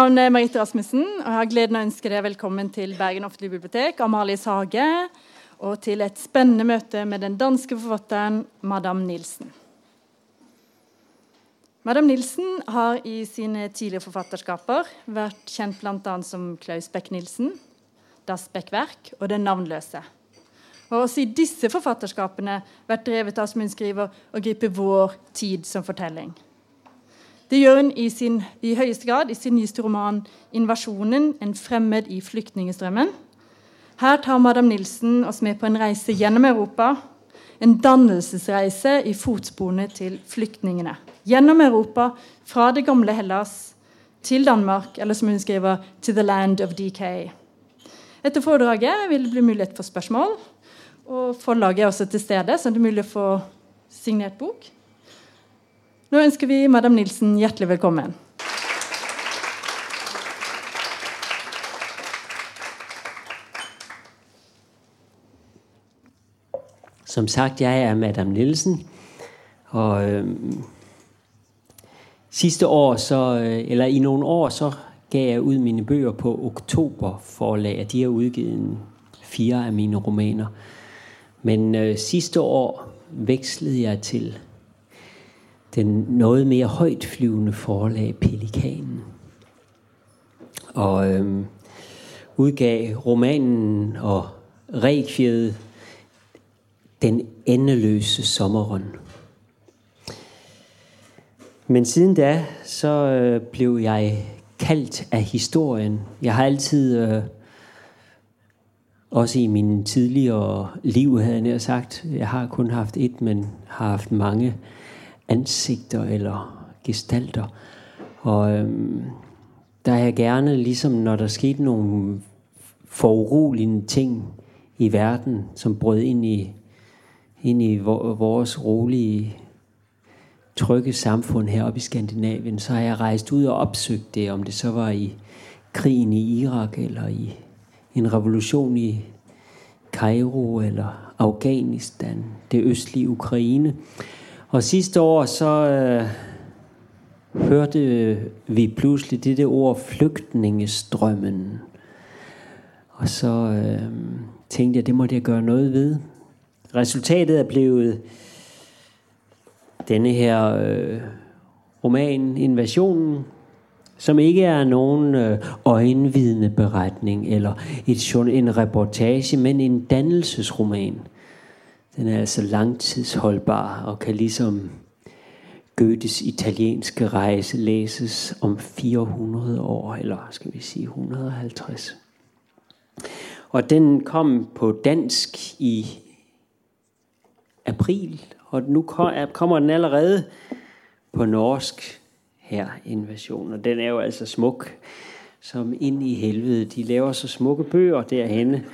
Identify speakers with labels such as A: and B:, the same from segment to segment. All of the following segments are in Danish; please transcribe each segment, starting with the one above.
A: navn er Marita Rasmussen, og jeg har gleden av å ønske deg velkommen til Bergen offentlige bibliotek, Amalies hage, og til et spennende møte med den danske forfatteren Madame Nilsen. Madame Nilsen har i sine tidligere forfatterskaper vært kjent bl.a. som Klaus Beck-Nilsen, Das Beck-verk og Den navnløse. Og også i disse forfatterskapene vært drevet av som hun skriver, å gripe vår tid som fortelling. Det gjør hun i, sin, i høyeste grad i sin nyeste roman 'Invasjonen en fremmed i flyktningestrømmen'. Her tar Madam Nilsen oss med på en reise gjennom Europa. En dannelsesreise i fotsporene til flyktningene. Gjennom Europa, fra det gamle Hellas til Danmark, eller som hun skriver 'To the land of decay'. Etter foredraget vil det bli mulighet for spørsmål. Og forlaget er også til stede, så det er mulig å få signert bok. Nå ønsker vi Madam Nielsen hjertelig velkommen.
B: Som sagt, jeg er Madame Nielsen, og øh, sidste år, så, øh, eller i nogle år, så gav jeg ud mine bøger på Oktober forlag. De har udgivet fire af mine romaner. Men øh, sidste år vekslede jeg til den noget mere højtflyvende forlag Pelikanen. Og øhm, udgav romanen og rekviet Den endeløse sommeren. Men siden da, så øh, blev jeg kaldt af historien. Jeg har altid, øh, også i min tidligere liv, havde jeg sagt, jeg har kun haft et, men har haft mange ansigter eller gestalter. Og øhm, der er jeg gerne, ligesom når der skete nogle foruroligende ting i verden, som brød ind i, ind i vores rolige, trygge samfund heroppe i Skandinavien, så har jeg rejst ud og opsøgt det, om det så var i krigen i Irak, eller i en revolution i Kairo, eller Afghanistan, det østlige Ukraine. Og sidste år så øh, hørte vi pludselig det der ord flygtningestrømmen. Og så øh, tænkte jeg, det måtte jeg gøre noget ved. Resultatet er blevet denne her øh, roman, Invasionen, som ikke er nogen øh, øjenvidende beretning eller et, en reportage, men en dannelsesroman. Den er altså langtidsholdbar og kan ligesom Goethes italienske rejse læses om 400 år, eller skal vi sige 150. Og den kom på dansk i april, og nu kommer den allerede på norsk her, invasion. Og den er jo altså smuk, som ind i helvede. De laver så smukke bøger derhenne,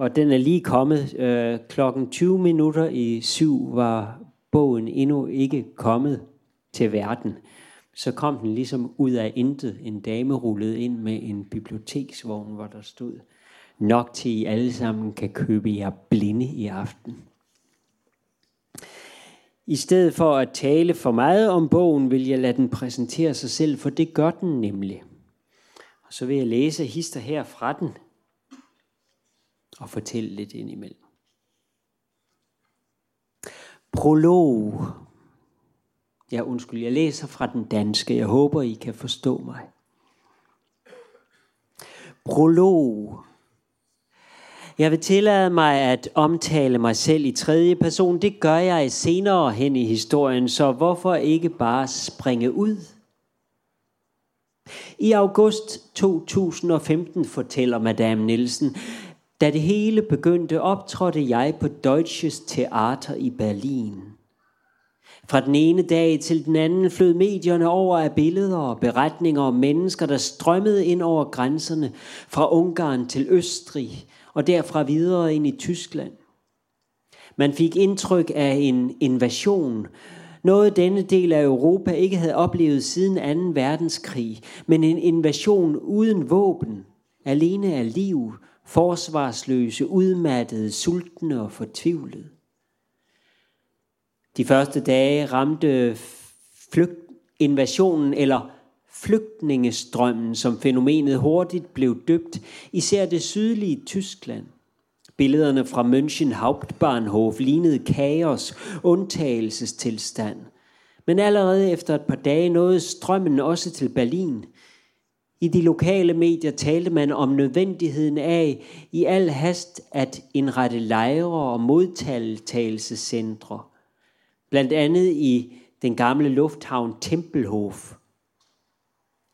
B: og den er lige kommet. Øh, klokken 20 minutter i syv var bogen endnu ikke kommet til verden. Så kom den ligesom ud af intet. En dame rullede ind med en biblioteksvogn, hvor der stod nok til I alle sammen kan købe jer blinde i aften. I stedet for at tale for meget om bogen, vil jeg lade den præsentere sig selv, for det gør den nemlig. Og så vil jeg læse hister her fra den, og fortælle lidt indimellem. Prolog. Ja, undskyld, jeg læser fra den danske. Jeg håber, I kan forstå mig. Prolog. Jeg vil tillade mig at omtale mig selv i tredje person. Det gør jeg senere hen i historien, så hvorfor ikke bare springe ud? I august 2015 fortæller Madame Nielsen, da det hele begyndte, optrådte jeg på Deutsches Theater i Berlin. Fra den ene dag til den anden flød medierne over af billeder og beretninger om mennesker, der strømmede ind over grænserne fra Ungarn til Østrig og derfra videre ind i Tyskland. Man fik indtryk af en invasion, noget denne del af Europa ikke havde oplevet siden 2. verdenskrig, men en invasion uden våben, alene af liv, forsvarsløse, udmattede, sultne og fortvivlede. De første dage ramte flygt, invasionen eller flygtningestrømmen, som fænomenet hurtigt blev døbt, især det sydlige Tyskland. Billederne fra München Hauptbahnhof lignede kaos, undtagelsestilstand. Men allerede efter et par dage nåede strømmen også til Berlin. I de lokale medier talte man om nødvendigheden af i al hast at indrette lejre og modtagelsescentre, Blandt andet i den gamle lufthavn Tempelhof,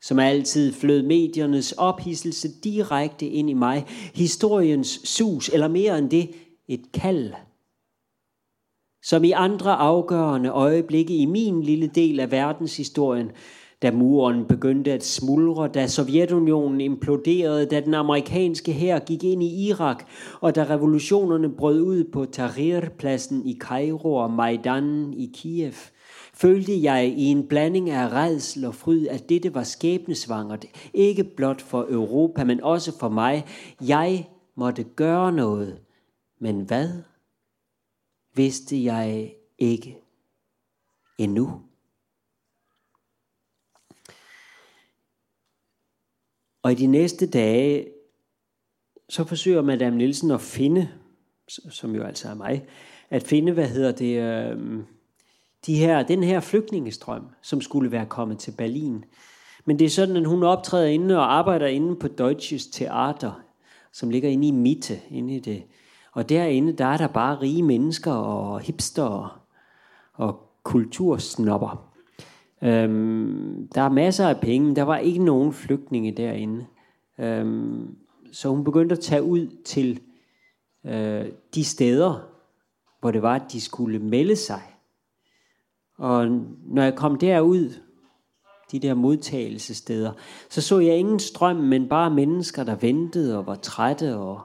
B: som altid flød mediernes ophidselse direkte ind i mig. Historiens sus, eller mere end det, et kald. Som i andre afgørende øjeblikke i min lille del af verdenshistorien, da muren begyndte at smuldre, da Sovjetunionen imploderede, da den amerikanske hær gik ind i Irak, og da revolutionerne brød ud på Tahrir-pladsen i Kairo og Majdan i Kiev – følte jeg i en blanding af redsel og fryd, at dette var skæbnesvangert, ikke blot for Europa, men også for mig. Jeg måtte gøre noget, men hvad vidste jeg ikke endnu. Og i de næste dage, så forsøger Madame Nielsen at finde, som jo altså er mig, at finde, hvad hedder det, øh, de her, den her flygtningestrøm, som skulle være kommet til Berlin. Men det er sådan, at hun optræder inde og arbejder inde på Deutsches Theater, som ligger inde i Mitte, inde i det. Og derinde, der er der bare rige mennesker og hipster og kultursnopper. Øhm, der er masser af penge, men der var ikke nogen flygtninge derinde. Øhm, så hun begyndte at tage ud til øh, de steder, hvor det var, at de skulle melde sig. Og når jeg kom derud, de der modtagelsesteder, så så jeg ingen strøm, men bare mennesker, der ventede og var trætte og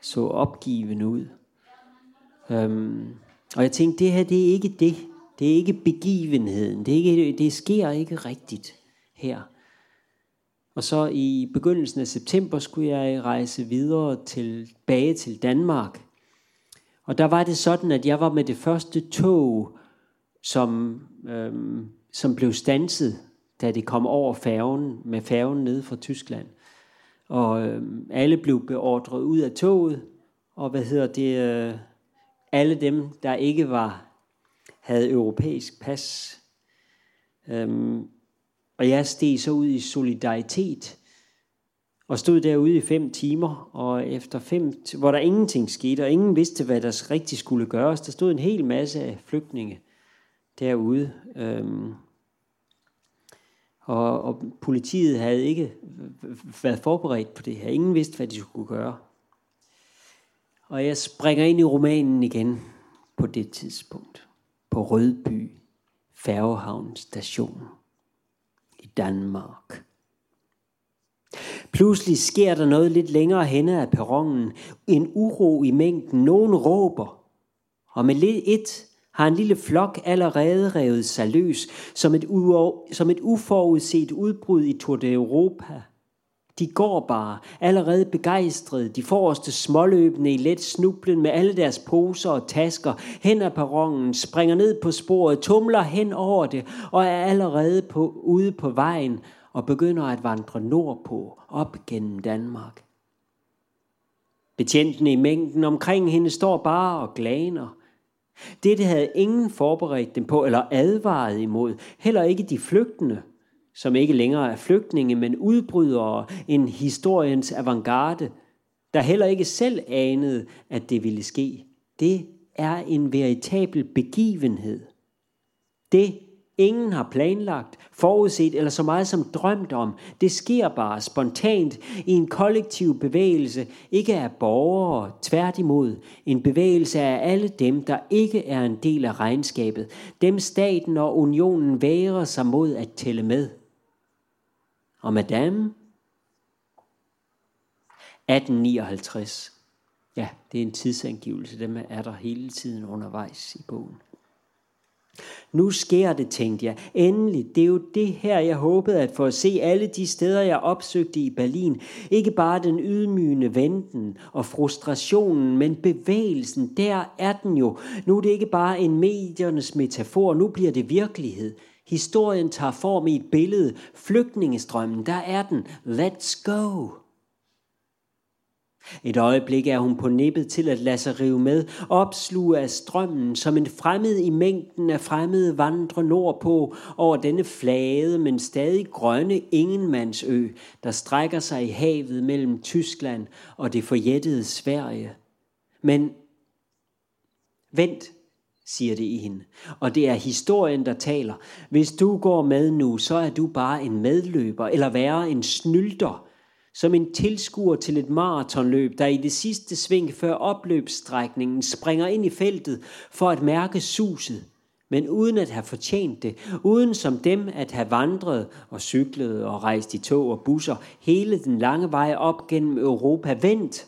B: så opgivende ud. Øhm, og jeg tænkte, det her, det er ikke det. Det er ikke begivenheden. Det, er ikke, det sker ikke rigtigt her. Og så i begyndelsen af september skulle jeg rejse videre tilbage til Danmark. Og der var det sådan, at jeg var med det første tog som, øhm, som blev stanset, da det kom over færgen, med færgen ned fra Tyskland. Og øhm, alle blev beordret ud af toget, og hvad hedder det, øh, alle dem, der ikke var, havde europæisk pas. Øhm, og jeg steg så ud i solidaritet, og stod derude i fem timer, og efter fem, hvor der ingenting skete, og ingen vidste, hvad der rigtig skulle gøres, der stod en hel masse af flygtninge derude. Øhm, og, og politiet havde ikke været forberedt på det her. Ingen vidste, hvad de skulle gøre. Og jeg springer ind i romanen igen på det tidspunkt. På Rødby Færgehavn station i Danmark. Pludselig sker der noget lidt længere henne af perronen. En uro i mængden. Nogen råber. Og med lidt et har en lille flok allerede revet sig løs som et, u- som et uforudset udbrud i Tour de Europa. De går bare, allerede begejstrede, de forreste småløbende i let snublen med alle deres poser og tasker, hen ad perronen, springer ned på sporet, tumler hen over det og er allerede på, ude på vejen og begynder at vandre nordpå, op gennem Danmark. Betjentene i mængden omkring hende står bare og glaner – dette havde ingen forberedt dem på eller advaret imod, heller ikke de flygtende, som ikke længere er flygtninge, men udbrydere, en historiens avantgarde, der heller ikke selv anede, at det ville ske. Det er en veritabel begivenhed. Det ingen har planlagt, forudset eller så meget som drømt om. Det sker bare spontant i en kollektiv bevægelse, ikke af borgere, tværtimod. En bevægelse af alle dem, der ikke er en del af regnskabet. Dem staten og unionen værer sig mod at tælle med. Og madame? 1859. Ja, det er en tidsangivelse. Dem er der hele tiden undervejs i bogen. Nu sker det, tænkte jeg. Endelig, det er jo det her, jeg håbede at få at se alle de steder, jeg opsøgte i Berlin. Ikke bare den ydmygende venten og frustrationen, men bevægelsen, der er den jo. Nu er det ikke bare en mediernes metafor, nu bliver det virkelighed. Historien tager form i et billede. Flygtningestrømmen, der er den. Let's go. Et øjeblik er hun på nippet til at lade sig rive med, opsluge af strømmen, som en fremmed i mængden af fremmede vandre nordpå over denne flade, men stadig grønne ingenmandsø, der strækker sig i havet mellem Tyskland og det forjættede Sverige. Men vent, siger det i hende. Og det er historien, der taler. Hvis du går med nu, så er du bare en medløber, eller værre en snylder, som en tilskuer til et maratonløb, der i det sidste sving før opløbsstrækningen springer ind i feltet for at mærke suset, men uden at have fortjent det, uden som dem at have vandret og cyklet og rejst i tog og busser hele den lange vej op gennem Europa vendt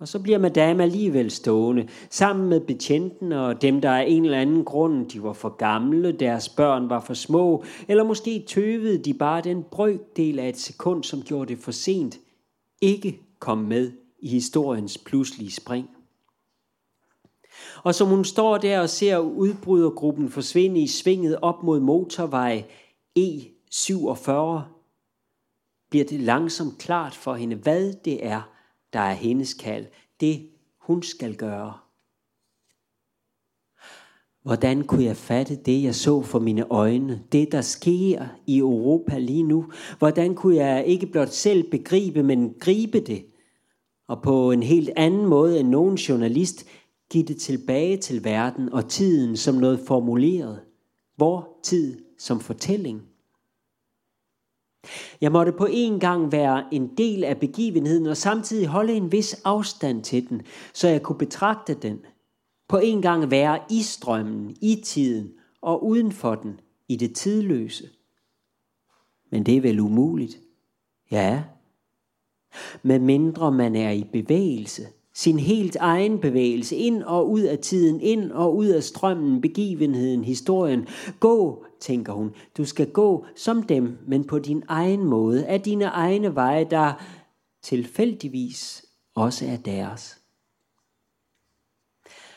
B: og så bliver madame alligevel stående, sammen med betjenten og dem, der af en eller anden grund, de var for gamle, deres børn var for små, eller måske tøvede de bare den brøkdel af et sekund, som gjorde det for sent, ikke kom med i historiens pludselige spring. Og som hun står der og ser udbrydergruppen forsvinde i svinget op mod motorvej E47, bliver det langsomt klart for hende, hvad det er, der er hendes kald. Det, hun skal gøre. Hvordan kunne jeg fatte det, jeg så for mine øjne? Det, der sker i Europa lige nu? Hvordan kunne jeg ikke blot selv begribe, men gribe det? Og på en helt anden måde end nogen journalist, give det tilbage til verden og tiden som noget formuleret. Vor tid som fortælling. Jeg måtte på en gang være en del af begivenheden og samtidig holde en vis afstand til den, så jeg kunne betragte den. På en gang være i strømmen, i tiden og uden for den, i det tidløse. Men det er vel umuligt? Ja. Med mindre man er i bevægelse – sin helt egen bevægelse, ind og ud af tiden, ind og ud af strømmen, begivenheden, historien. Gå, tænker hun, du skal gå som dem, men på din egen måde, af dine egne veje, der tilfældigvis også er deres.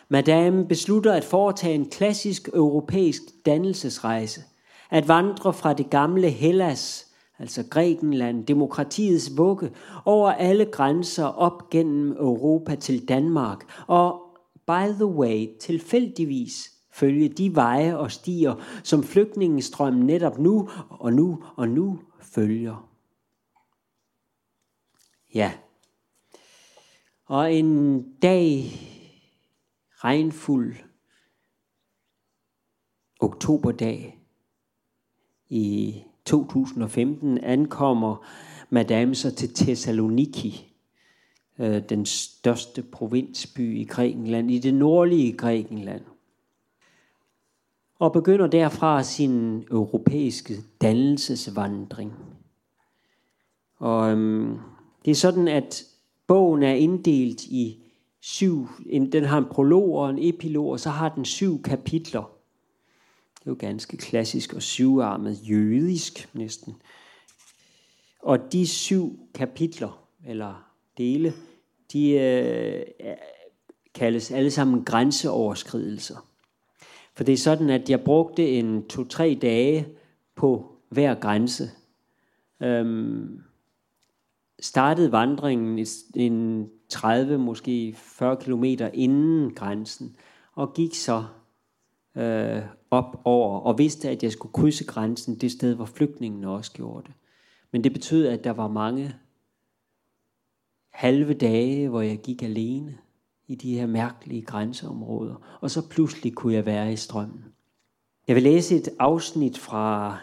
B: Madame beslutter at foretage en klassisk europæisk dannelsesrejse, at vandre fra det gamle Hellas altså Grækenland, demokratiets vugge, over alle grænser op gennem Europa til Danmark, og by the way, tilfældigvis følge de veje og stier, som flygtningestrømmen netop nu og nu og nu følger. Ja. Og en dag regnfuld oktoberdag i 2015 ankommer Madame så til Thessaloniki, øh, den største provinsby i Grækenland, i det nordlige Grækenland. Og begynder derfra sin europæiske dannelsesvandring. Og øhm, det er sådan, at bogen er inddelt i syv, den har en prolog og en epilog, og så har den syv kapitler. Det er jo ganske klassisk og syvarmet jødisk næsten. Og de syv kapitler, eller dele, de øh, kaldes alle sammen grænseoverskridelser. For det er sådan, at jeg brugte en to-tre dage på hver grænse. Øhm, startede vandringen en 30, måske 40 kilometer inden grænsen, og gik så øh, op over, og vidste, at jeg skulle krydse grænsen det sted, hvor flygtningene også gjorde det. Men det betød, at der var mange halve dage, hvor jeg gik alene i de her mærkelige grænseområder, og så pludselig kunne jeg være i strømmen. Jeg vil læse et afsnit fra,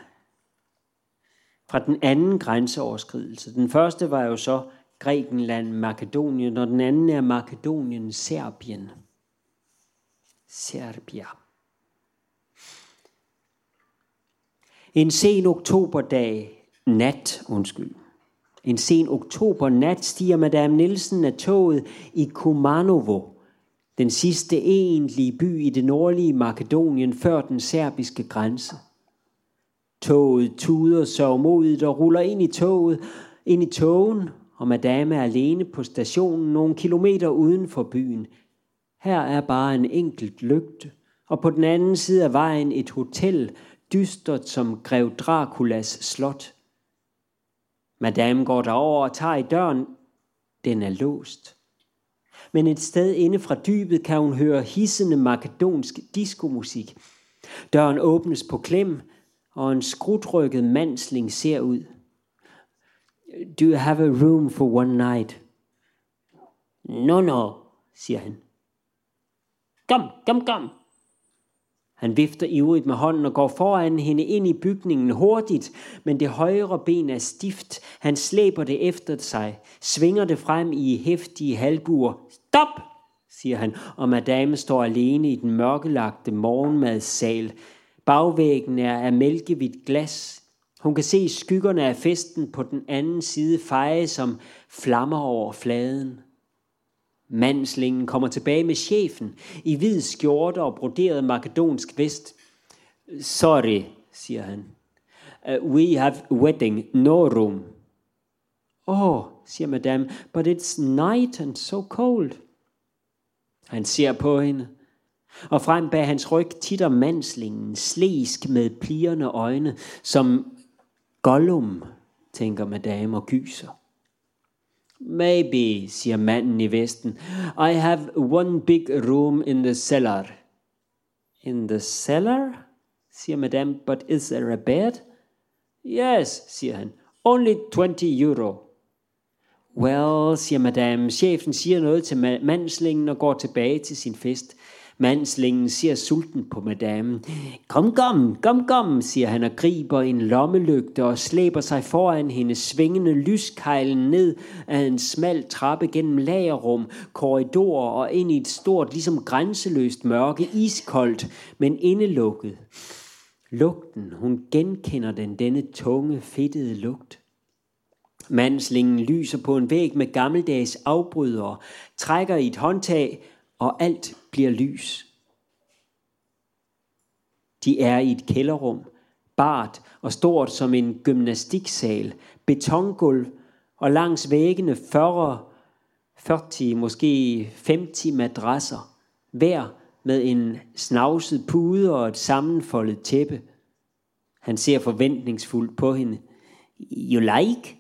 B: fra den anden grænseoverskridelse. Den første var jo så Grækenland, Makedonien, og den anden er Makedonien, Serbien. Serbia. En sen oktoberdag, nat, undskyld. En sen oktobernat stiger Madame Nielsen af toget i Kumanovo, den sidste egentlige by i det nordlige Makedonien før den serbiske grænse. Toget tuder sørgmodigt og ruller ind i toget, ind i togen, og madame er alene på stationen nogle kilometer uden for byen. Her er bare en enkelt lygte, Og på den anden side af vejen et hotel, dystert som grev Draculas slot. Madame går derover og tager i døren. Den er låst. Men et sted inde fra dybet kan hun høre hissende makedonsk diskomusik. Døren åbnes på klem, og en skrutrykket mandsling ser ud. Do you have a room for one night? No, no, siger han. Kom, kom, kom. Han vifter ivrigt med hånden og går foran hende ind i bygningen hurtigt, men det højre ben er stift. Han slæber det efter sig, svinger det frem i hæftige halbuer. Stop, siger han, og madame står alene i den mørkelagte morgenmadssal. Bagvæggen er af mælkehvidt glas. Hun kan se skyggerne af festen på den anden side feje som flammer over fladen. Mandslingen kommer tilbage med chefen i hvid skjorte og broderet makedonsk vest. Sorry, siger han. Uh, we have wedding, no room. Oh, siger madame, but it's night and so cold. Han ser på hende, og frem bag hans ryg titter mandslingen, slesk med plierne øjne, som Gollum, tænker madame og gyser. Maybe, siger manden i vesten. I have one big room in the cellar. In the cellar? siger madame, but is there a bed? Yes, siger han. Only 20 euro. Well, siger madame. Chefen siger noget til mandslingen og går tilbage til sin fest. Mandslingen ser sulten på madame. Kom, kom, kom, kom, siger han og griber en lommelygte og slæber sig foran hende svingende lyskejlen ned ad en smal trappe gennem lagerrum, korridorer og ind i et stort, ligesom grænseløst mørke, iskoldt, men indelukket. Lugten, hun genkender den, denne tunge, fedtede lugt. Mandslingen lyser på en væg med gammeldags afbrydere, trækker i et håndtag, og alt bliver lys. De er i et kælderrum, bart og stort som en gymnastiksal, betongulv og langs væggene 40, 40, måske 50 madrasser, hver med en snavset pude og et sammenfoldet tæppe. Han ser forventningsfuldt på hende. You like?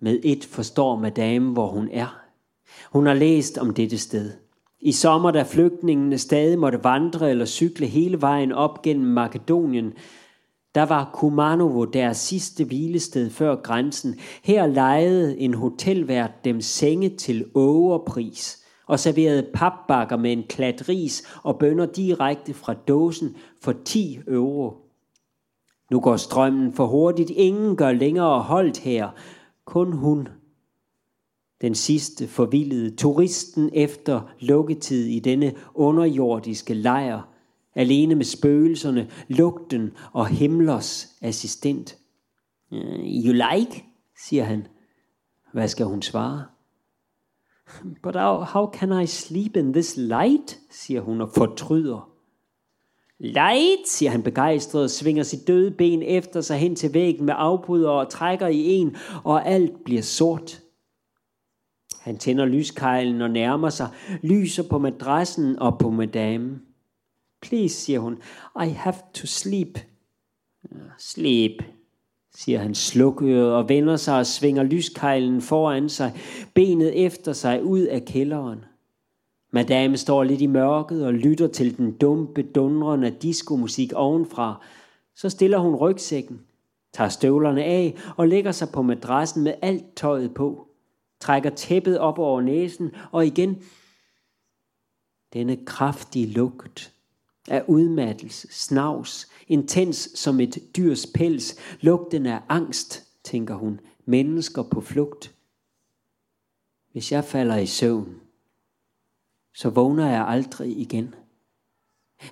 B: Med et forstår madame, hvor hun er. Hun har læst om dette sted. I sommer, da flygtningene stadig måtte vandre eller cykle hele vejen op gennem Makedonien, der var Kumanovo deres sidste hvilested før grænsen. Her lejede en hotelvært dem senge til overpris og serverede papbakker med en klat ris og bønder direkte fra dåsen for 10 euro. Nu går strømmen for hurtigt. Ingen gør længere holdt her. Kun hun den sidste forvildede turisten efter lukketid i denne underjordiske lejr, alene med spøgelserne, lugten og himlers assistent. Øh, you like, siger han. Hvad skal hun svare? But how, how can I sleep in this light, siger hun og fortryder. Light, siger han begejstret og svinger sit døde ben efter sig hen til væggen med afbryder og trækker i en, og alt bliver sort. Han tænder lyskejlen og nærmer sig, lyser på madrassen og på madame. Please, siger hun, I have to sleep. Sleep, siger han slukøret og vender sig og svinger lyskejlen foran sig, benet efter sig ud af kælderen. Madame står lidt i mørket og lytter til den dumpe, dundrende diskomusik ovenfra. Så stiller hun rygsækken, tager støvlerne af og lægger sig på madrassen med alt tøjet på trækker tæppet op over næsen, og igen denne kraftige lugt af udmattelse, snavs, intens som et dyrs pels, lugten af angst, tænker hun, mennesker på flugt. Hvis jeg falder i søvn, så vågner jeg aldrig igen.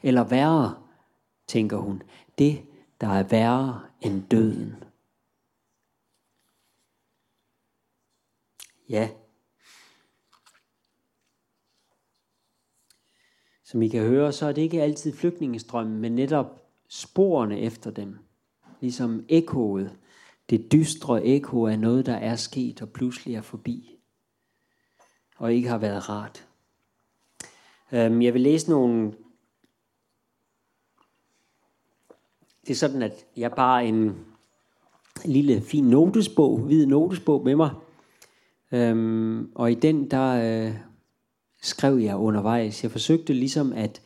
B: Eller værre, tænker hun, det, der er værre end døden. Ja. Som I kan høre, så er det ikke altid flygtningestrømmen, men netop sporene efter dem. Ligesom ekkoet. Det dystre ekko er noget, der er sket og pludselig er forbi. Og ikke har været rart. Øhm, jeg vil læse nogle det er sådan, at jeg bare en lille fin notesbog, hvid notesbog med mig, Øhm, og i den, der øh, skrev jeg undervejs. Jeg forsøgte ligesom at,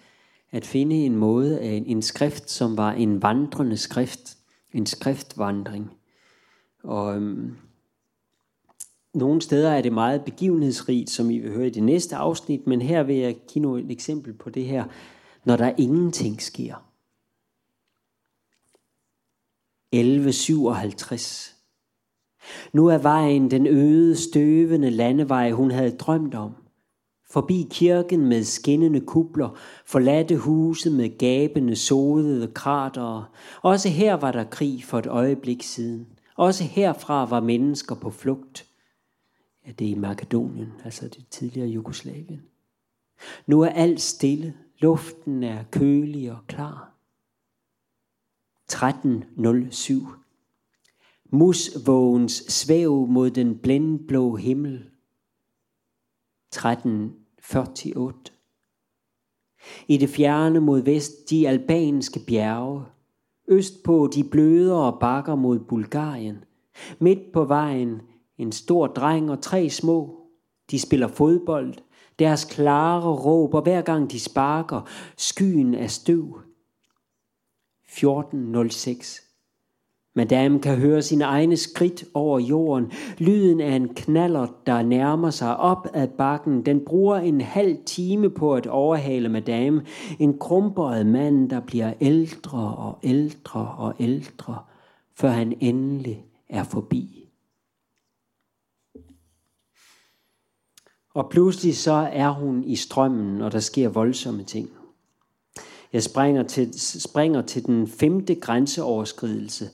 B: at finde en måde, en, en skrift, som var en vandrende skrift. En skriftvandring. Og øhm, nogle steder er det meget begivenhedsrigt, som I vil høre i det næste afsnit, men her vil jeg give et eksempel på det her, når der ingenting sker. 1157. Nu er vejen den øde, støvende landevej, hun havde drømt om. Forbi kirken med skinnende kubler, forladte huse med gabende, sodede krater. Også her var der krig for et øjeblik siden. Også herfra var mennesker på flugt. Ja, det er i Makedonien, altså det tidligere Jugoslavien. Nu er alt stille. Luften er kølig og klar. 1307. Musvågens svæv mod den blændblå himmel. 1348. I det fjerne mod vest de albanske bjerge. Østpå de blødere bakker mod Bulgarien. Midt på vejen en stor dreng og tre små. De spiller fodbold. Deres klare råber hver gang de sparker. Skyen af støv. 1406. Madame kan høre sine egne skridt over jorden. Lyden af en knaller, der nærmer sig op ad bakken. Den bruger en halv time på at overhale madame. En krumperet mand, der bliver ældre og ældre og ældre, før han endelig er forbi. Og pludselig så er hun i strømmen, og der sker voldsomme ting. Jeg springer til, springer til den femte grænseoverskridelse,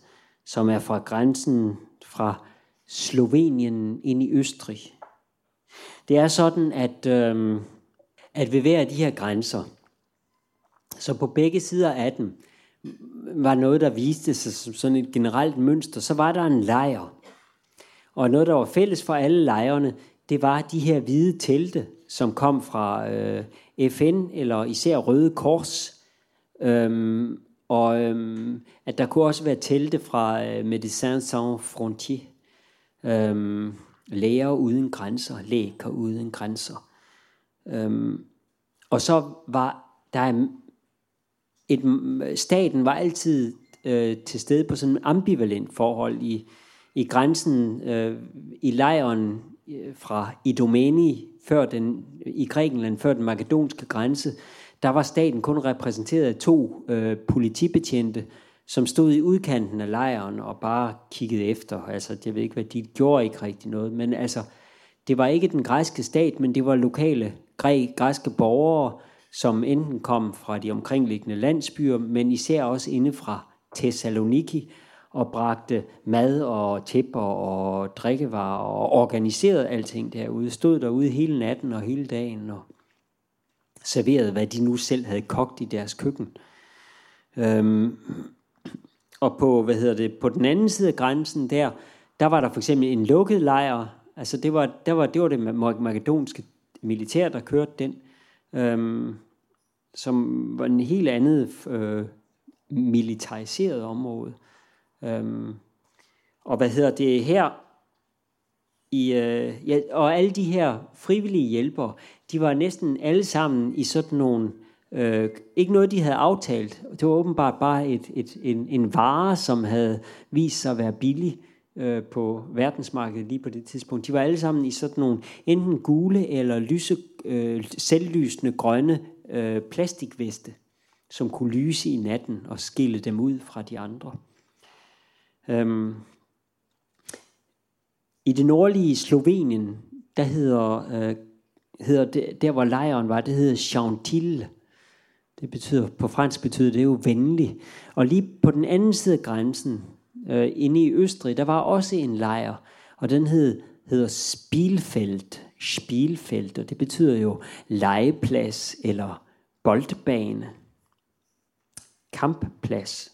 B: som er fra grænsen fra Slovenien ind i Østrig. Det er sådan, at, øh, at ved hver af de her grænser, så på begge sider af dem, var noget, der viste sig som sådan et generelt mønster. Så var der en lejr. Og noget, der var fælles for alle lejrene, det var de her hvide telte, som kom fra øh, FN eller især Røde Kors. Øhm, og øhm, at der kunne også være telte fra øh, Médecins Sans Frontier. Øhm, læger uden grænser, læger uden grænser. Øhm, og så var der et, staten var altid øh, til stede på sådan en ambivalent forhold i, i grænsen, øh, i lejren øh, fra Idomeni før den, i Grækenland, før den makedonske grænse, der var staten kun repræsenteret af to øh, politibetjente, som stod i udkanten af lejren og bare kiggede efter. Altså, jeg ved ikke, hvad de gjorde ikke rigtig noget, men altså, det var ikke den græske stat, men det var lokale græ, græske borgere, som enten kom fra de omkringliggende landsbyer, men især også inde fra Thessaloniki, og bragte mad og tæpper og drikkevarer og organiserede alting derude. Stod derude hele natten og hele dagen og serverede, hvad de nu selv havde kogt i deres køkken. Øhm, og på, hvad hedder det, på den anden side af grænsen der, der var der for eksempel en lukket lejr. Altså det var, der var, det var det makedonske militær, der kørte den. Øhm, som var en helt andet øh, militariseret område. Øhm, og hvad hedder det her? I, øh, ja, og alle de her frivillige hjælpere, de var næsten alle sammen i sådan nogle, øh, ikke noget de havde aftalt, det var åbenbart bare et, et, en, en vare, som havde vist sig at være billig øh, på verdensmarkedet lige på det tidspunkt. De var alle sammen i sådan nogle enten gule eller lyse, øh, selvlysende grønne øh, plastikveste, som kunne lyse i natten og skille dem ud fra de andre. Øhm, i det nordlige Slovenien, der hedder, øh, hedder det, der hvor lejren var, det hedder Chantil. Det betyder, på fransk betyder det jo venlig. Og lige på den anden side af grænsen, øh, inde i Østrig, der var også en lejr, og den hed, hedder Spielfeld. Spielfeld, og det betyder jo legeplads eller boldbane. Kampplads.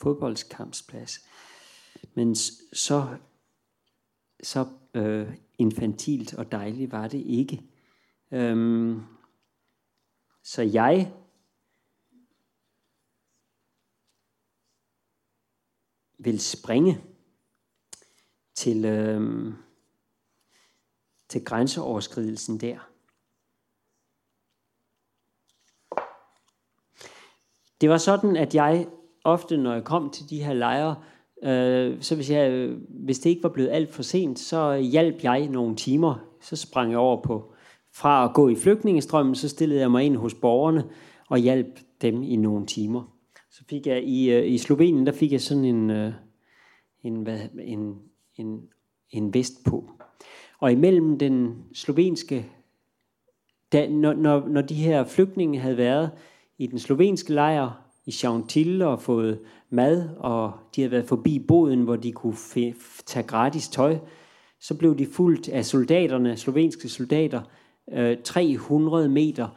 B: Fodboldskampsplads. Men så, så øh, infantilt og dejligt var det ikke. Øhm, så jeg vil springe til, øh, til grænseoverskridelsen der. Det var sådan, at jeg ofte, når jeg kom til de her lejre, øh, så hvis, jeg, hvis det ikke var blevet alt for sent, så hjalp jeg nogle timer. Så sprang jeg over på, fra at gå i flygtningestrømmen, så stillede jeg mig ind hos borgerne og hjalp dem i nogle timer. Så fik jeg i, øh, i Slovenien, der fik jeg sådan en, øh, en, hvad, en, en, en vest på. Og imellem den slovenske, da, når, når, når de her flygtninge havde været i den slovenske lejr i Chantil og fået mad, og de havde været forbi boden, hvor de kunne tage gratis tøj, så blev de fuldt af soldaterne, slovenske soldater, øh, 300 meter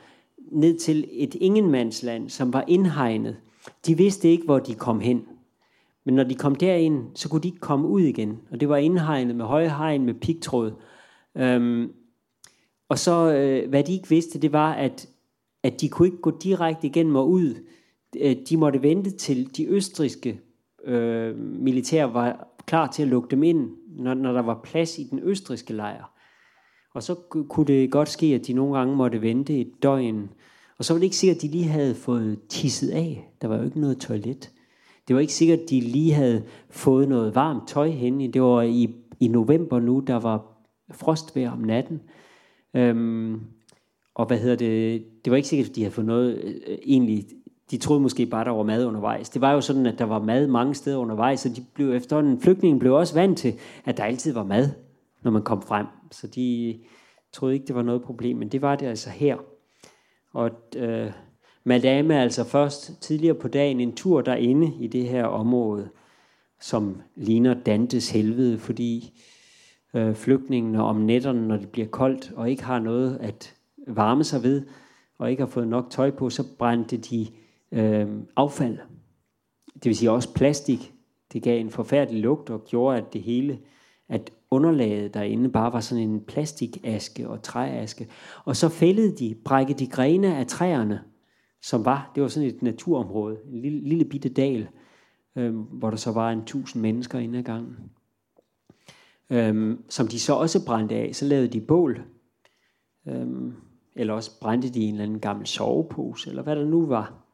B: ned til et ingenmandsland, som var indhegnet. De vidste ikke, hvor de kom hen. Men når de kom derind, så kunne de ikke komme ud igen. Og det var indhegnet med høje hegn med pigtråd. Øhm, og så, øh, hvad de ikke vidste, det var, at, at de kunne ikke gå direkte igennem og ud. Øh, de måtte vente til de østriske øh, militær var klar til at lukke dem ind, når, når der var plads i den østriske lejr. Og så kunne det godt ske, at de nogle gange måtte vente et døgn. Og så var det ikke sikkert, at de lige havde fået tisset af. Der var jo ikke noget toilet. Det var ikke sikkert, at de lige havde fået noget varmt tøj hen. Det var i, i november nu, der var frostvejr om natten. Øhm, og hvad hedder det? Det var ikke sikkert, at de havde fået noget øh, egentlig de troede måske bare, der var mad undervejs. Det var jo sådan, at der var mad mange steder undervejs, og de blev efterhånden, flygtningen blev også vant til, at der altid var mad, når man kom frem. Så de troede ikke, det var noget problem, men det var det altså her. Og øh, madame er altså først tidligere på dagen en tur derinde i det her område, som ligner Dantes helvede, fordi øh, flygtningene om nætterne, når det bliver koldt, og ikke har noget at varme sig ved, og ikke har fået nok tøj på, så brændte de øh, affald. Det vil sige også plastik. Det gav en forfærdelig lugt og gjorde, at det hele, at underlaget derinde bare var sådan en plastikaske og træaske. Og så fældede de, brækkede de grene af træerne, som var, det var sådan et naturområde, en lille, lille bitte dal, øh, hvor der så var en tusind mennesker inde ad gangen. Øhm, som de så også brændte af, så lavede de bål. Øhm, eller også brændte de en eller anden gammel sovepose, eller hvad der nu var.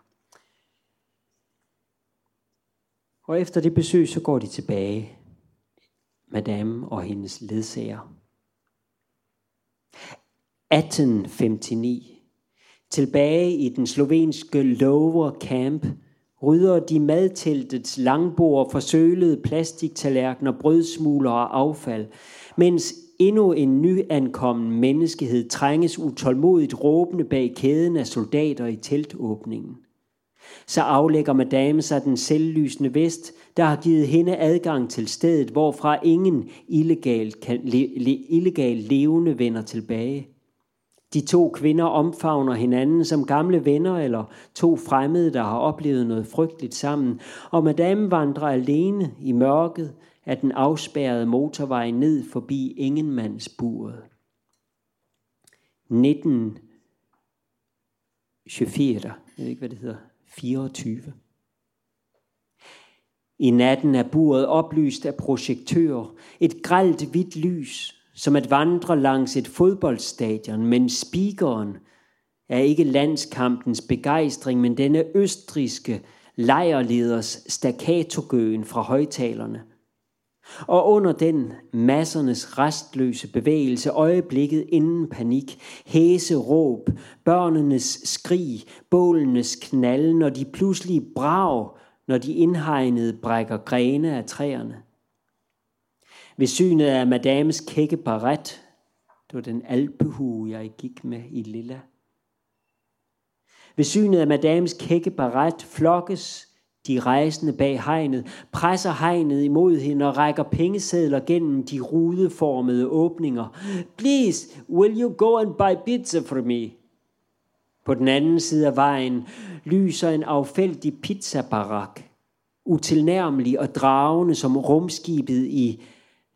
B: Og efter det besøg, så går de tilbage, madame og hendes ledsager. 1859. Tilbage i den slovenske Lower Camp rydder de madteltets langbord, forsølede plastiktallerkener, brødsmuler og affald, mens endnu en nyankommen menneskehed trænges utålmodigt råbende bag kæden af soldater i teltåbningen så aflægger madame sig den selvlysende vest, der har givet hende adgang til stedet, hvorfra ingen illegal, kan, le, le, illegal levende vender tilbage. De to kvinder omfavner hinanden som gamle venner eller to fremmede, der har oplevet noget frygteligt sammen, og madame vandrer alene i mørket af den afspærrede motorvej ned forbi ingenmandsburet. 1924, jeg ved ikke, hvad det hedder, 24. I natten er buret oplyst af projektører, et gralt hvidt lys, som at vandre langs et fodboldstadion, men speakeren er ikke landskampens begejstring, men denne østriske lejrleders staccatogøen fra højtalerne – og under den massernes restløse bevægelse, øjeblikket inden panik, hæse råb, børnenes skrig, bålenes knald, når de pludselig brag, når de indhegnede brækker grene af træerne. Ved synet af madames kække baret, det var den alpehue, jeg gik med i lilla. Ved synet af madames kække baret flokkes de rejsende bag hegnet presser hegnet imod hende og rækker pengesedler gennem de rudeformede åbninger. Please, will you go and buy pizza for me? På den anden side af vejen lyser en affældig pizzabarak, utilnærmelig og dragende som rumskibet i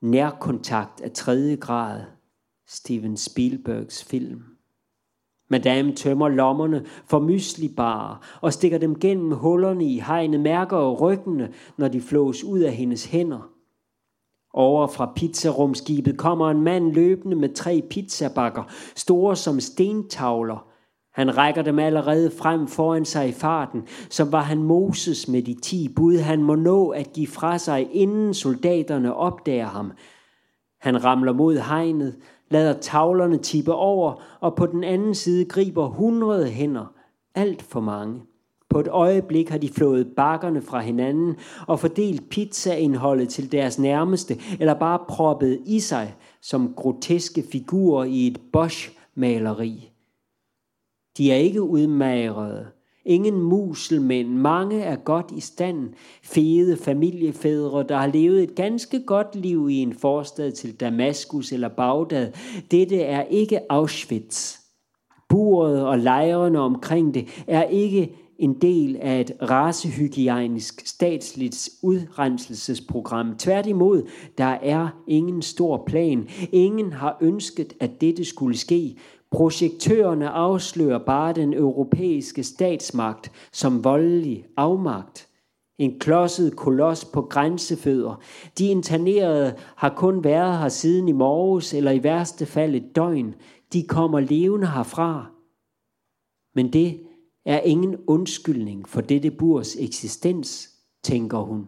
B: nærkontakt af tredje grad, Steven Spielbergs film. Madame tømmer lommerne for myslibarer og stikker dem gennem hullerne i hegnet, mærker og ryggene, når de flås ud af hendes hænder. Over fra pizzarumskibet kommer en mand løbende med tre pizzabakker, store som stentavler. Han rækker dem allerede frem foran sig i farten, som var han Moses med de ti bud, han må nå at give fra sig, inden soldaterne opdager ham. Han ramler mod hegnet, lader tavlerne tippe over, og på den anden side griber hundrede hænder, alt for mange. På et øjeblik har de flået bakkerne fra hinanden og fordelt pizzaindholdet til deres nærmeste, eller bare proppet i sig som groteske figurer i et Bosch-maleri. De er ikke udmagrede, ingen muselmænd, mange er godt i stand, fede familiefædre, der har levet et ganske godt liv i en forstad til Damaskus eller Bagdad. Dette er ikke Auschwitz. Buret og lejrene omkring det er ikke en del af et racehygiejnisk statsligt udrenselsesprogram. Tværtimod, der er ingen stor plan. Ingen har ønsket, at dette skulle ske. Projektørerne afslører bare den europæiske statsmagt som voldelig afmagt. En klodset koloss på grænsefødder. De internerede har kun været her siden i morges, eller i værste fald et døgn. De kommer levende herfra. Men det er ingen undskyldning for dette burs eksistens, tænker hun.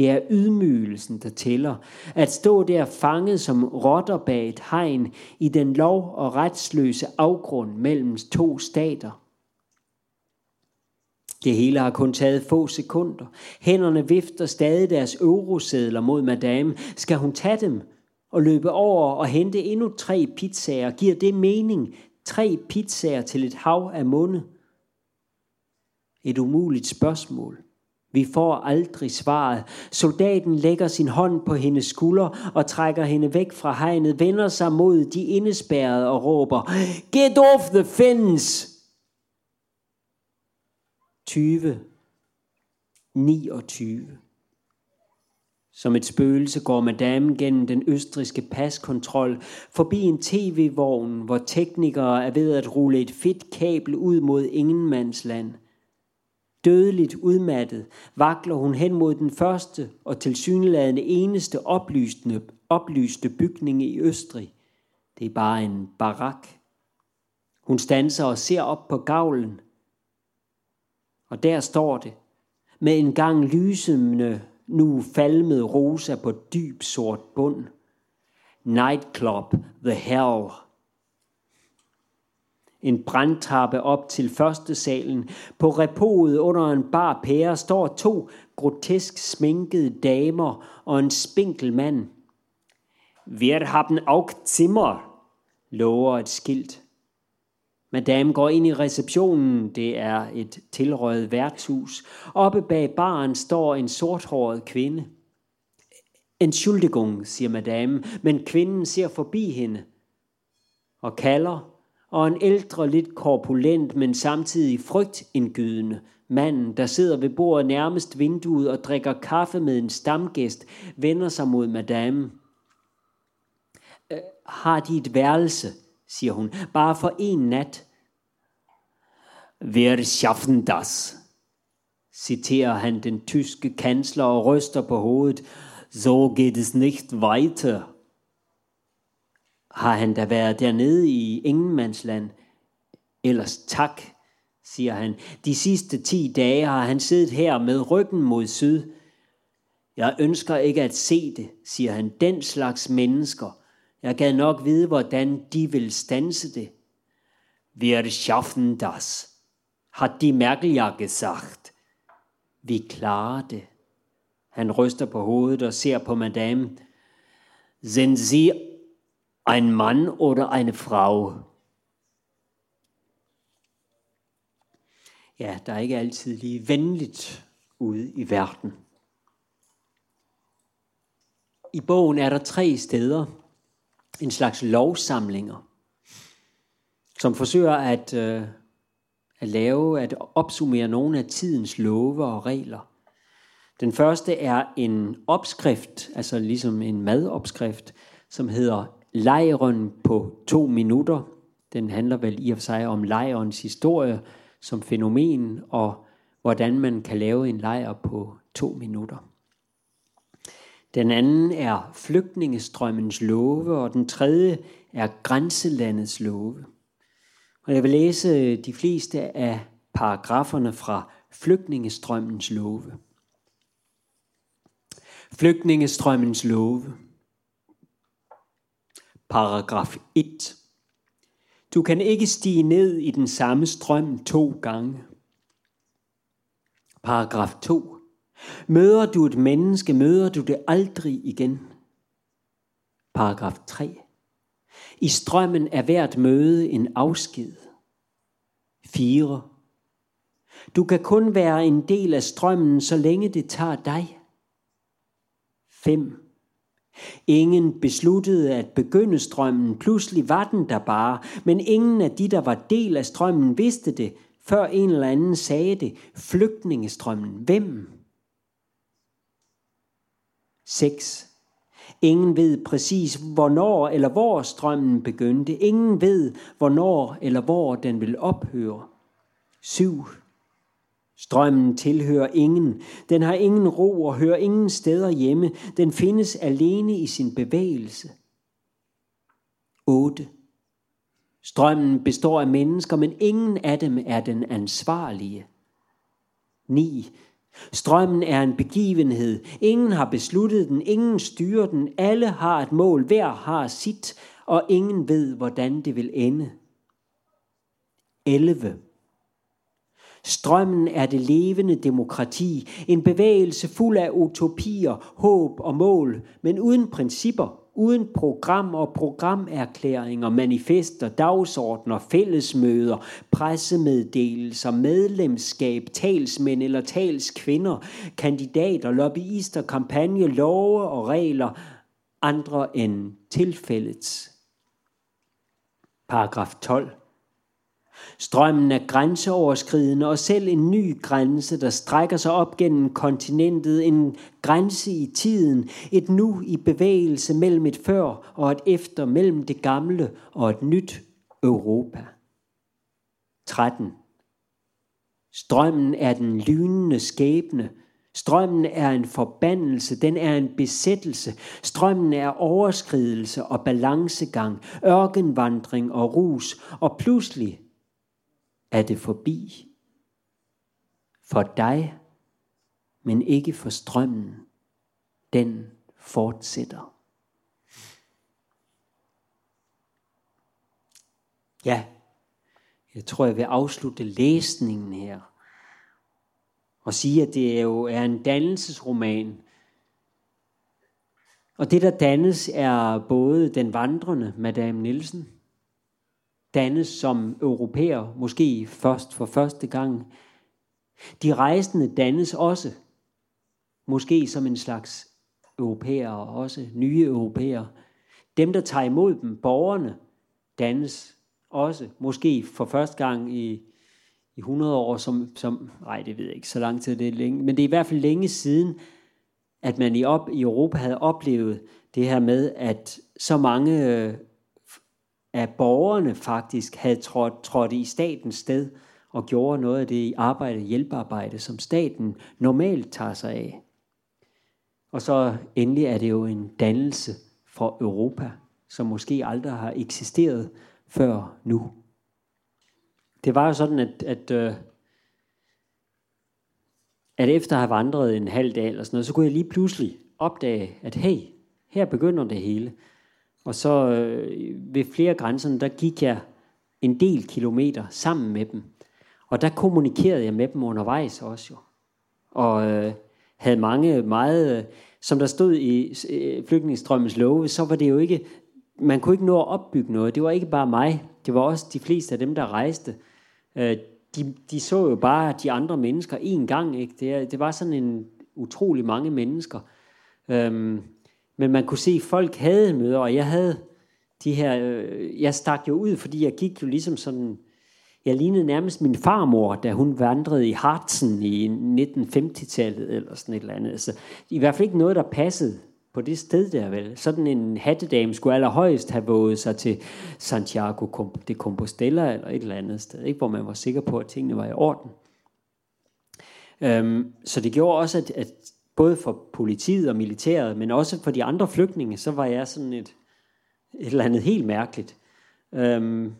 B: Det er ydmygelsen, der tæller. At stå der fanget som rotter bag et hegn i den lov- og retsløse afgrund mellem to stater. Det hele har kun taget få sekunder. Hænderne vifter stadig deres eurosedler mod madame. Skal hun tage dem og løbe over og hente endnu tre pizzaer? Giver det mening? Tre pizzaer til et hav af munde? Et umuligt spørgsmål. Vi får aldrig svaret. Soldaten lægger sin hånd på hendes skulder og trækker hende væk fra hegnet, vender sig mod de indespærrede og råber, Get off the fence! 20. 29. Som et spøgelse går madame gennem den østriske paskontrol forbi en tv-vogn, hvor teknikere er ved at rulle et fedt kabel ud mod ingenmandsland – Dødeligt udmattet vakler hun hen mod den første og tilsyneladende eneste oplysende, oplyste bygning i Østrig. Det er bare en barak. Hun standser og ser op på gavlen. Og der står det, med en gang lysende, nu falmet rosa på dyb sort bund. Nightclub, The Hell en brandtrappe op til første salen. På repoet under en bar pære står to grotesk sminkede damer og en spinkel mand. Wir haben auch Zimmer, lover et skilt. Madame går ind i receptionen. Det er et tilrøget værtshus. Oppe bag baren står en sorthåret kvinde. Entschuldigung, siger madame, men kvinden ser forbi hende og kalder og en ældre, lidt korpulent, men samtidig frygtindgydende manden, der sidder ved bordet nærmest vinduet og drikker kaffe med en stamgæst, vender sig mod madame. Øh, har de et værelse, siger hun, bare for en nat? Wir schaffen das, citerer han den tyske kansler og ryster på hovedet. So geht es nicht weiter. Har han da været dernede i ingenmandsland? Ellers tak, siger han. De sidste ti dage har han siddet her med ryggen mod syd. Jeg ønsker ikke at se det, siger han. Den slags mennesker. Jeg gad nok vide, hvordan de vil stanse det. Wir schaffen das, har de Merkel ja gesagt. Vi klarer det. Han ryster på hovedet og ser på madame. Sind Sie ein Mann oder eine Frau. Ja, der er ikke altid lige venligt ude i verden. I bogen er der tre steder, en slags lovsamlinger, som forsøger at, øh, at lave, at opsummere nogle af tidens love og regler. Den første er en opskrift, altså ligesom en madopskrift, som hedder Lejren på to minutter. Den handler vel i og for sig om lejrens historie som fænomen, og hvordan man kan lave en lejr på to minutter. Den anden er flygtningestrømmens love, og den tredje er grænselandets love. Og jeg vil læse de fleste af paragraferne fra flygtningestrømmens love. Flygtningestrømmens love. Paragraf 1. Du kan ikke stige ned i den samme strøm to gange. Paragraf 2. Møder du et menneske, møder du det aldrig igen. Paragraf 3. I strømmen er hvert møde en afsked. 4. Du kan kun være en del af strømmen, så længe det tager dig. 5. Ingen besluttede at begynde strømmen, pludselig var den der bare, men ingen af de, der var del af strømmen, vidste det, før en eller anden sagde det. Flygtningestrømmen. Hvem? 6. Ingen ved præcis, hvornår eller hvor strømmen begyndte. Ingen ved, hvornår eller hvor den vil ophøre. 7. Strømmen tilhører ingen. Den har ingen ro og hører ingen steder hjemme. Den findes alene i sin bevægelse. 8. Strømmen består af mennesker, men ingen af dem er den ansvarlige. 9. Strømmen er en begivenhed. Ingen har besluttet den, ingen styrer den. Alle har et mål, hver har sit, og ingen ved, hvordan det vil ende. 11. Strømmen er det levende demokrati, en bevægelse fuld af utopier, håb og mål, men uden principper, uden program og programerklæringer, manifester, dagsordner, fællesmøder, pressemeddelelser, medlemskab, talsmænd eller talskvinder, kandidater, lobbyister, kampagne, love og regler, andre end tilfældets. Paragraf 12. Strømmen er grænseoverskridende, og selv en ny grænse, der strækker sig op gennem kontinentet, en grænse i tiden, et nu i bevægelse mellem et før og et efter, mellem det gamle og et nyt Europa. 13. Strømmen er den lynende skæbne. Strømmen er en forbandelse, den er en besættelse. Strømmen er overskridelse og balancegang, ørkenvandring og rus, og pludselig er det forbi. For dig, men ikke for strømmen. Den fortsætter. Ja, jeg tror, jeg vil afslutte læsningen her. Og sige, at det jo er en dannelsesroman. Og det, der dannes, er både den vandrende Madame Nielsen, dannes som europæer, måske først for første gang. De rejsende dannes også, måske som en slags europæer, og også nye europæer. Dem, der tager imod dem, borgerne, dannes også, måske for første gang i, i 100 år, som, som, nej, det ved jeg ikke, så lang tid det er længe, men det er i hvert fald længe siden, at man i, op, i Europa havde oplevet det her med, at så mange øh, at borgerne faktisk havde trådt, trådt i statens sted og gjorde noget af det arbejde, hjælpearbejde, som staten normalt tager sig af. Og så endelig er det jo en dannelse for Europa, som måske aldrig har eksisteret før nu. Det var jo sådan, at, at, øh, at efter at have vandret en halv dag eller sådan noget, så kunne jeg lige pludselig opdage, at hey, her begynder det hele. Og så øh, ved flere grænserne, der gik jeg en del kilometer sammen med dem. Og der kommunikerede jeg med dem undervejs også jo. Og øh, havde mange meget, øh, som der stod i øh, flygtningestrømmens love, så var det jo ikke, man kunne ikke nå at opbygge noget. Det var ikke bare mig, det var også de fleste af dem, der rejste. Øh, de, de så jo bare de andre mennesker én gang. Ikke? Det, det var sådan en utrolig mange mennesker. Øhm, men man kunne se, at folk havde møder, og jeg havde de her, øh, jeg stak jo ud, fordi jeg gik jo ligesom sådan, jeg lignede nærmest min farmor, da hun vandrede i Hartsen i 1950-tallet, eller sådan et eller andet. Altså, I hvert fald ikke noget, der passede på det sted der vel. Sådan en hattedame skulle allerhøjst have våget sig til Santiago de Compostela eller et eller andet sted, ikke? hvor man var sikker på, at tingene var i orden. Øhm, så det gjorde også, at, at både for politiet og militæret, men også for de andre flygtninge, så var jeg sådan et, et eller andet helt mærkeligt. Øhm,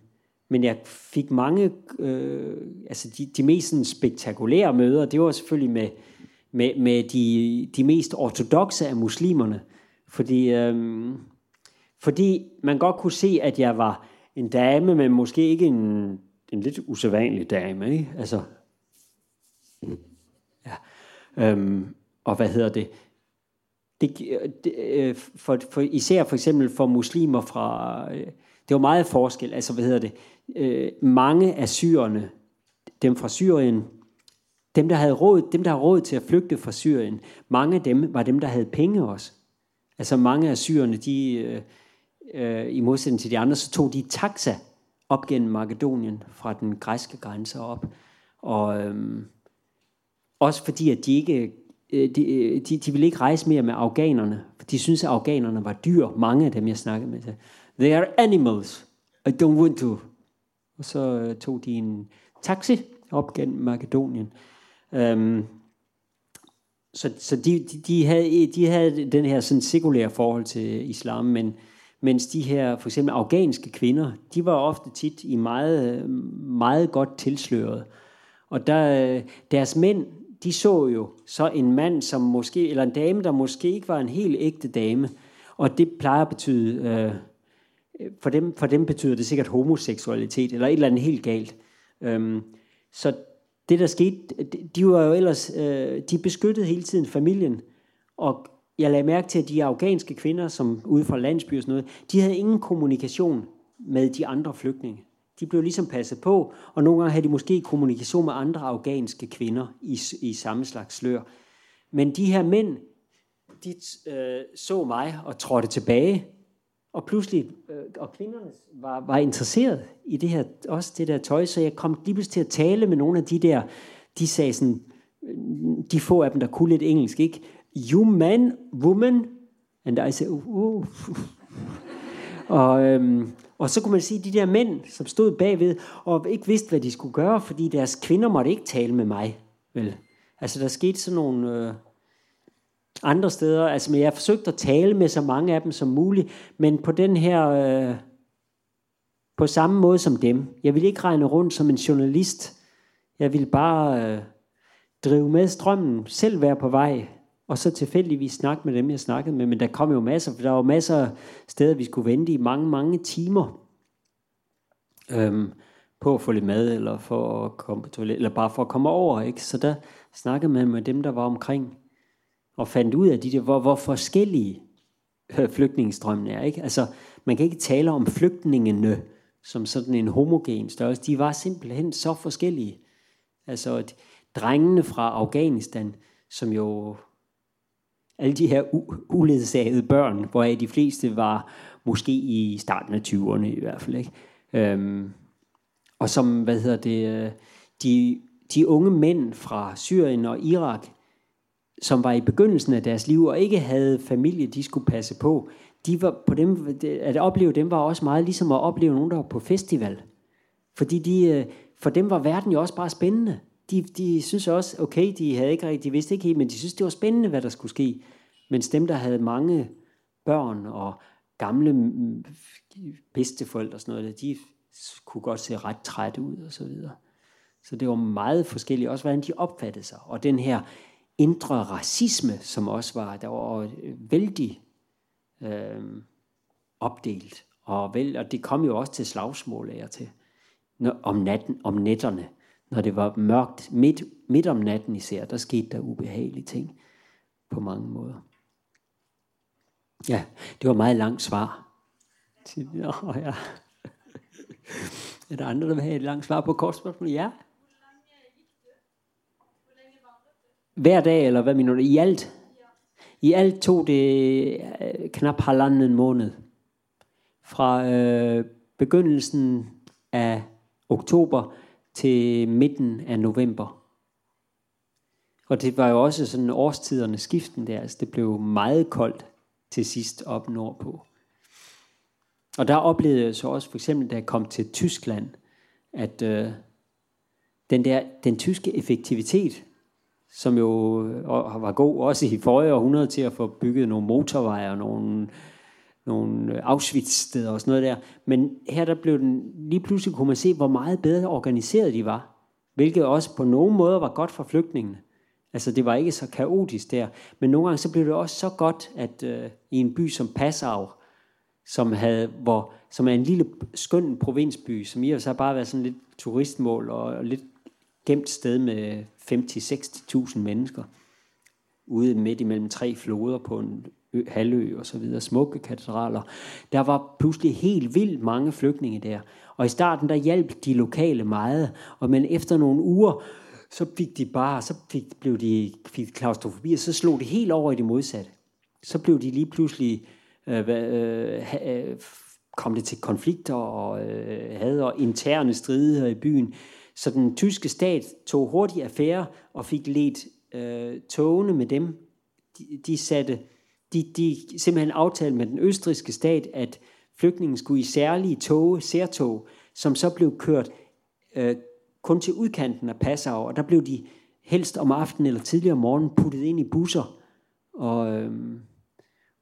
B: men jeg fik mange, øh, altså de, de mest sådan, spektakulære møder, det var selvfølgelig med, med, med de, de mest ortodoxe af muslimerne. Fordi, øhm, fordi man godt kunne se, at jeg var en dame, men måske ikke en, en lidt usædvanlig dame. Ikke? Altså, ja. Øhm, og hvad hedder det? det, det øh, for, for, især for eksempel for muslimer fra... Øh, det var meget forskel. Altså, hvad hedder det? Øh, mange af syrerne, dem fra Syrien, dem der havde råd, dem der havde råd til at flygte fra Syrien, mange af dem var dem der havde penge også. Altså mange af syrerne, de øh, i modsætning til de andre, så tog de taxa op gennem Makedonien fra den græske grænse op. Og øh, også fordi at de ikke Øh, øh, de, de, de ville ikke rejse mere med afghanerne, for de synes at afghanerne var dyr, mange af dem jeg snakkede med. They are animals. I don't want to. Og så øh, tog de en taxi op gennem Makedonien. Um, så så de, de, de, havde, de havde den her sådan sekulære forhold til islam, men mens de her for eksempel afghanske kvinder, de var ofte tit i meget, meget godt tilsløret. Og der, deres mænd, de så jo så en mand, som måske, eller en dame, der måske ikke var en helt ægte dame. Og det plejer at betyde, øh, for, dem, for dem betyder det sikkert homoseksualitet, eller et eller andet helt galt. Øhm, så det der skete, de var jo ellers, øh, de beskyttede hele tiden familien, og jeg lagde mærke til, at de afghanske kvinder, som ude fra landsbyer og sådan noget, de havde ingen kommunikation med de andre flygtninge. De blev ligesom passet på, og nogle gange havde de måske kommunikation med andre afghanske kvinder i, i samme slags slør. Men de her mænd, de øh, så mig og trådte tilbage, og pludselig, øh, og kvinderne var, var interesseret i det her, også det der tøj, så jeg kom lige pludselig til at tale med nogle af de der, de sagde sådan, de få af dem, der kunne lidt engelsk, ikke? You man, woman, and I said, oh, oh. og, øhm, og så kunne man sige, de der mænd, som stod bagved, og ikke vidste, hvad de skulle gøre, fordi deres kvinder måtte ikke tale med mig. Vel? Altså, der skete sådan nogle... Øh, andre steder. Altså, men jeg forsøgte at tale med så mange af dem som muligt, men på den her, øh, på samme måde som dem. Jeg ville ikke regne rundt som en journalist. Jeg ville bare øh, drive med strømmen, selv være på vej, og så tilfældigvis snakke med dem, jeg snakkede med. Men der kom jo masser, for der var masser af steder, vi skulle vente i mange, mange timer. Øhm, på at få lidt mad, eller for at komme på toilet, eller bare for at komme over, ikke? Så der snakkede man med dem, der var omkring og fandt ud af de der, hvor, hvor forskellige øh, flygtningestrømmene er. Ikke? Altså, man kan ikke tale om flygtningene som sådan en homogen størrelse. De var simpelthen så forskellige. Altså, drengene fra Afghanistan, som jo alle de her uledsagede børn, hvoraf de fleste var måske i starten af 20'erne i hvert fald. Ikke? Øhm, og som, hvad hedder det, øh, de, de unge mænd fra Syrien og Irak, som var i begyndelsen af deres liv og ikke havde familie, de skulle passe på, de var på dem, at opleve dem var også meget ligesom at opleve nogen, der var på festival. Fordi de, øh, for dem var verden jo også bare spændende. De, de synes også, okay, de havde ikke rigtig, de vidste ikke helt, men de synes, det var spændende, hvad der skulle ske. Mens dem, der havde mange børn og gamle mm, bedsteforældre og sådan noget, de kunne godt se ret trætte ud og så videre. Så det var meget forskelligt, også hvordan de opfattede sig. Og den her indre racisme, som også var, der var øh, vældig øh, opdelt. Og, vel, og det kom jo også til slagsmål af til, om, natten, om nætterne. Når det var mørkt, midt, midt om natten især, der skete der ubehagelige ting på mange måder. Ja, det var meget langt svar. Nå, ja. Er der andre, der vil have et langt svar på kortspørgsmål? Ja. Hver dag, eller hvad mener du? I alt? I alt tog det øh, knap halvanden måned. Fra øh, begyndelsen af oktober til midten af november. Og det var jo også sådan årstiderne skiften der. Altså det blev meget koldt til sidst op nordpå. Og der oplevede jeg så også, for eksempel da jeg kom til Tyskland, at øh, den der, den tyske effektivitet, som jo øh, var god også i forrige århundrede til at få bygget nogle motorveje og nogle, nogle øh, Auschwitz-steder og sådan noget der. Men her der blev den, lige pludselig kunne man se, hvor meget bedre organiseret de var. Hvilket også på nogle måder var godt for flygtningene. Altså det var ikke så kaotisk der. Men nogle gange så blev det også så godt, at øh, i en by som Passau, som, havde, hvor, som er en lille skøn provinsby, som i og så bare været sådan lidt turistmål og lidt gemt sted med 50-60.000 mennesker, ude midt imellem tre floder på en ø, halvø og så videre, smukke katedraler. Der var pludselig helt vildt mange flygtninge der. Og i starten der hjalp de lokale meget, og men efter nogle uger, så fik de bare, så fik, blev de fik klaustrofobi, og så slog det helt over i det modsatte. Så blev de lige pludselig, øh, øh, øh, kom det til konflikter og øh, havde og interne stridigheder i byen. Så den tyske stat tog hurtigt affære og fik let øh, togene med dem. De, de satte, de, de simpelthen aftalte med den østriske stat, at flygtningen skulle i særlige tog, særtog, som så blev kørt øh, kun til udkanten af Passau, og der blev de helst om aftenen eller tidligere om morgenen puttet ind i busser, og, øh,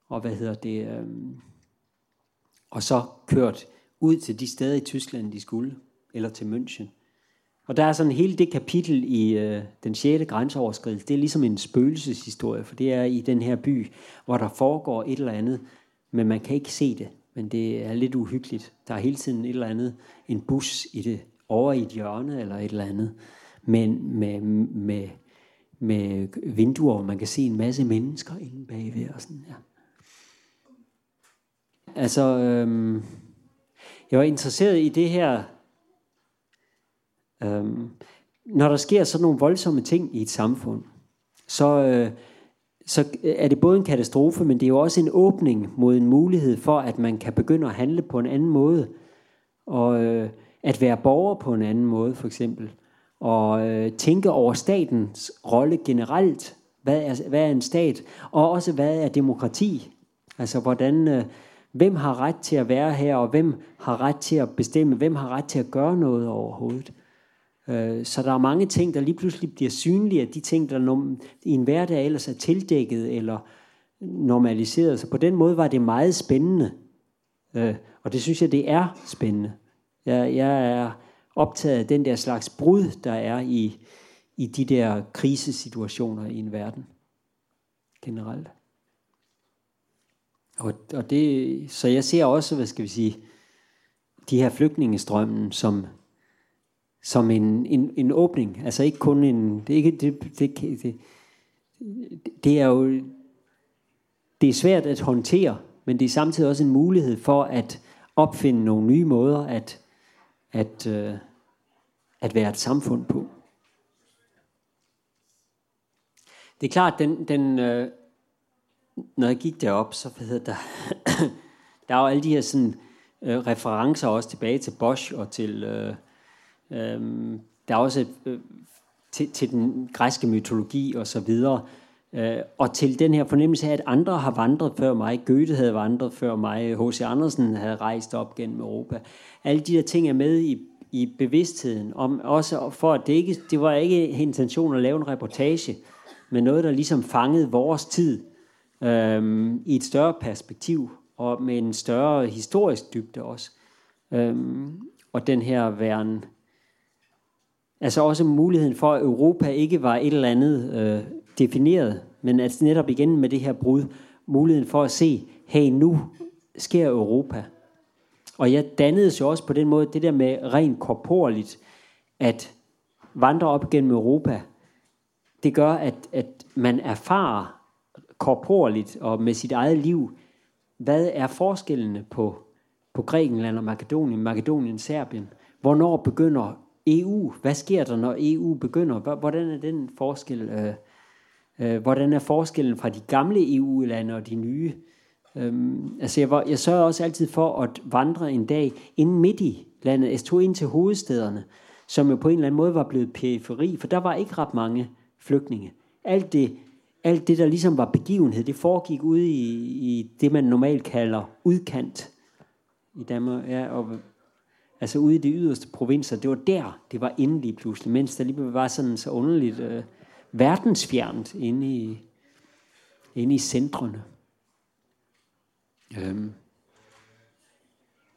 B: og hvad hedder det, øh, og så kørt ud til de steder i Tyskland, de skulle, eller til München. Og der er sådan hele det kapitel i øh, den 6. grænseoverskridelse, det er ligesom en spøgelseshistorie, for det er i den her by, hvor der foregår et eller andet, men man kan ikke se det, men det er lidt uhyggeligt. Der er hele tiden et eller andet, en bus i det over i et hjørne eller et eller andet, men med, med, med vinduer, hvor man kan se en masse mennesker inde bagved og sådan, ja. Altså, øhm, jeg var interesseret i det her, øhm, når der sker sådan nogle voldsomme ting i et samfund, så, øh, så er det både en katastrofe, men det er jo også en åbning mod en mulighed for, at man kan begynde at handle på en anden måde. Og øh, at være borger på en anden måde, for eksempel. Og øh, tænke over statens rolle generelt. Hvad er, hvad er en stat? Og også, hvad er demokrati? Altså, hvordan, øh, hvem har ret til at være her, og hvem har ret til at bestemme? Hvem har ret til at gøre noget overhovedet? Øh, så der er mange ting, der lige pludselig bliver synlige, af de ting, der i en hverdag ellers er tildækket eller normaliseret. Så på den måde var det meget spændende. Øh, og det synes jeg, det er spændende. Jeg, jeg er optaget af den der slags brud, der er i, i de der krisesituationer i en verden generelt. Og, og det, så jeg ser også, hvad skal vi sige, de her flygtningestrømmen som, som en, en, en åbning. Altså ikke kun en... Det, ikke, det, det, det, det er jo... Det er svært at håndtere, men det er samtidig også en mulighed for at opfinde nogle nye måder at at, øh, at være et samfund på. Det er klart, den, den, øh, når jeg gik derop, så hvad hedder der, der er jo alle de her sådan, øh, referencer også tilbage til Bosch og til, øh, Øhm, der er også øh, til, til den græske mytologi og så videre, øh, og til den her fornemmelse af, at andre har vandret før mig, Goethe havde vandret før mig, H.C. Andersen havde rejst op gennem Europa. Alle de der ting er med i, i bevidstheden, om også for at det ikke, det var ikke intention at lave en reportage, men noget, der ligesom fangede vores tid øhm, i et større perspektiv, og med en større historisk dybde også. Øhm, og den her væren, altså også muligheden for, at Europa ikke var et eller andet øh, defineret, men at netop igen med det her brud, muligheden for at se, hey, nu sker Europa. Og jeg dannede jo også på den måde, det der med rent korporligt, at vandre op gennem Europa, det gør, at, at man erfarer korporligt og med sit eget liv, hvad er forskellene på, på Grækenland og Makedonien, Makedonien, Serbien? Hvornår begynder EU? Hvad sker der, når EU begynder? Hvordan er den forskel? Øh, øh, hvordan er forskellen fra de gamle EU-lande og de nye? Øhm, altså jeg, var, jeg sørger også altid for at vandre en dag ind midt i landet. Jeg tog ind til hovedstederne, som jo på en eller anden måde var blevet periferi, for der var ikke ret mange flygtninge. Alt det alt det, der ligesom var begivenhed, det foregik ude i, i det, man normalt kalder udkant i Danmark. Ja, og, altså ude i de yderste provinser, det var der, det var inde lige pludselig, mens der lige var sådan så underligt øh, verdensfjernt inde i, inde i centrene. Øhm.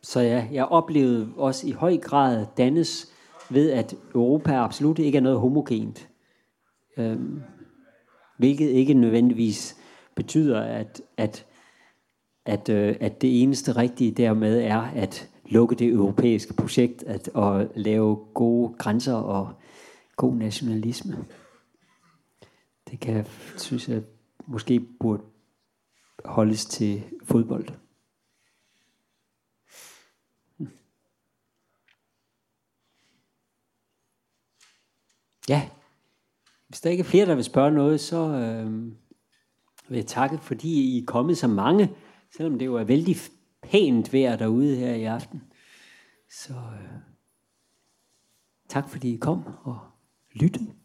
B: Så ja, jeg oplevede også i høj grad dannes ved, at Europa absolut ikke er noget homogent. Øhm. Hvilket ikke nødvendigvis betyder, at, at, at, øh, at det eneste rigtige dermed er at lukke det europæiske projekt at, at lave gode grænser og god nationalisme. Det kan jeg synes, at måske burde holdes til fodbold. Ja, hvis der ikke er flere, der vil spørge noget, så øh, vil jeg takke, fordi I er kommet så mange, selvom det jo er vældig pænt vejr derude her i aften. Så øh, tak fordi I kom og lyttede.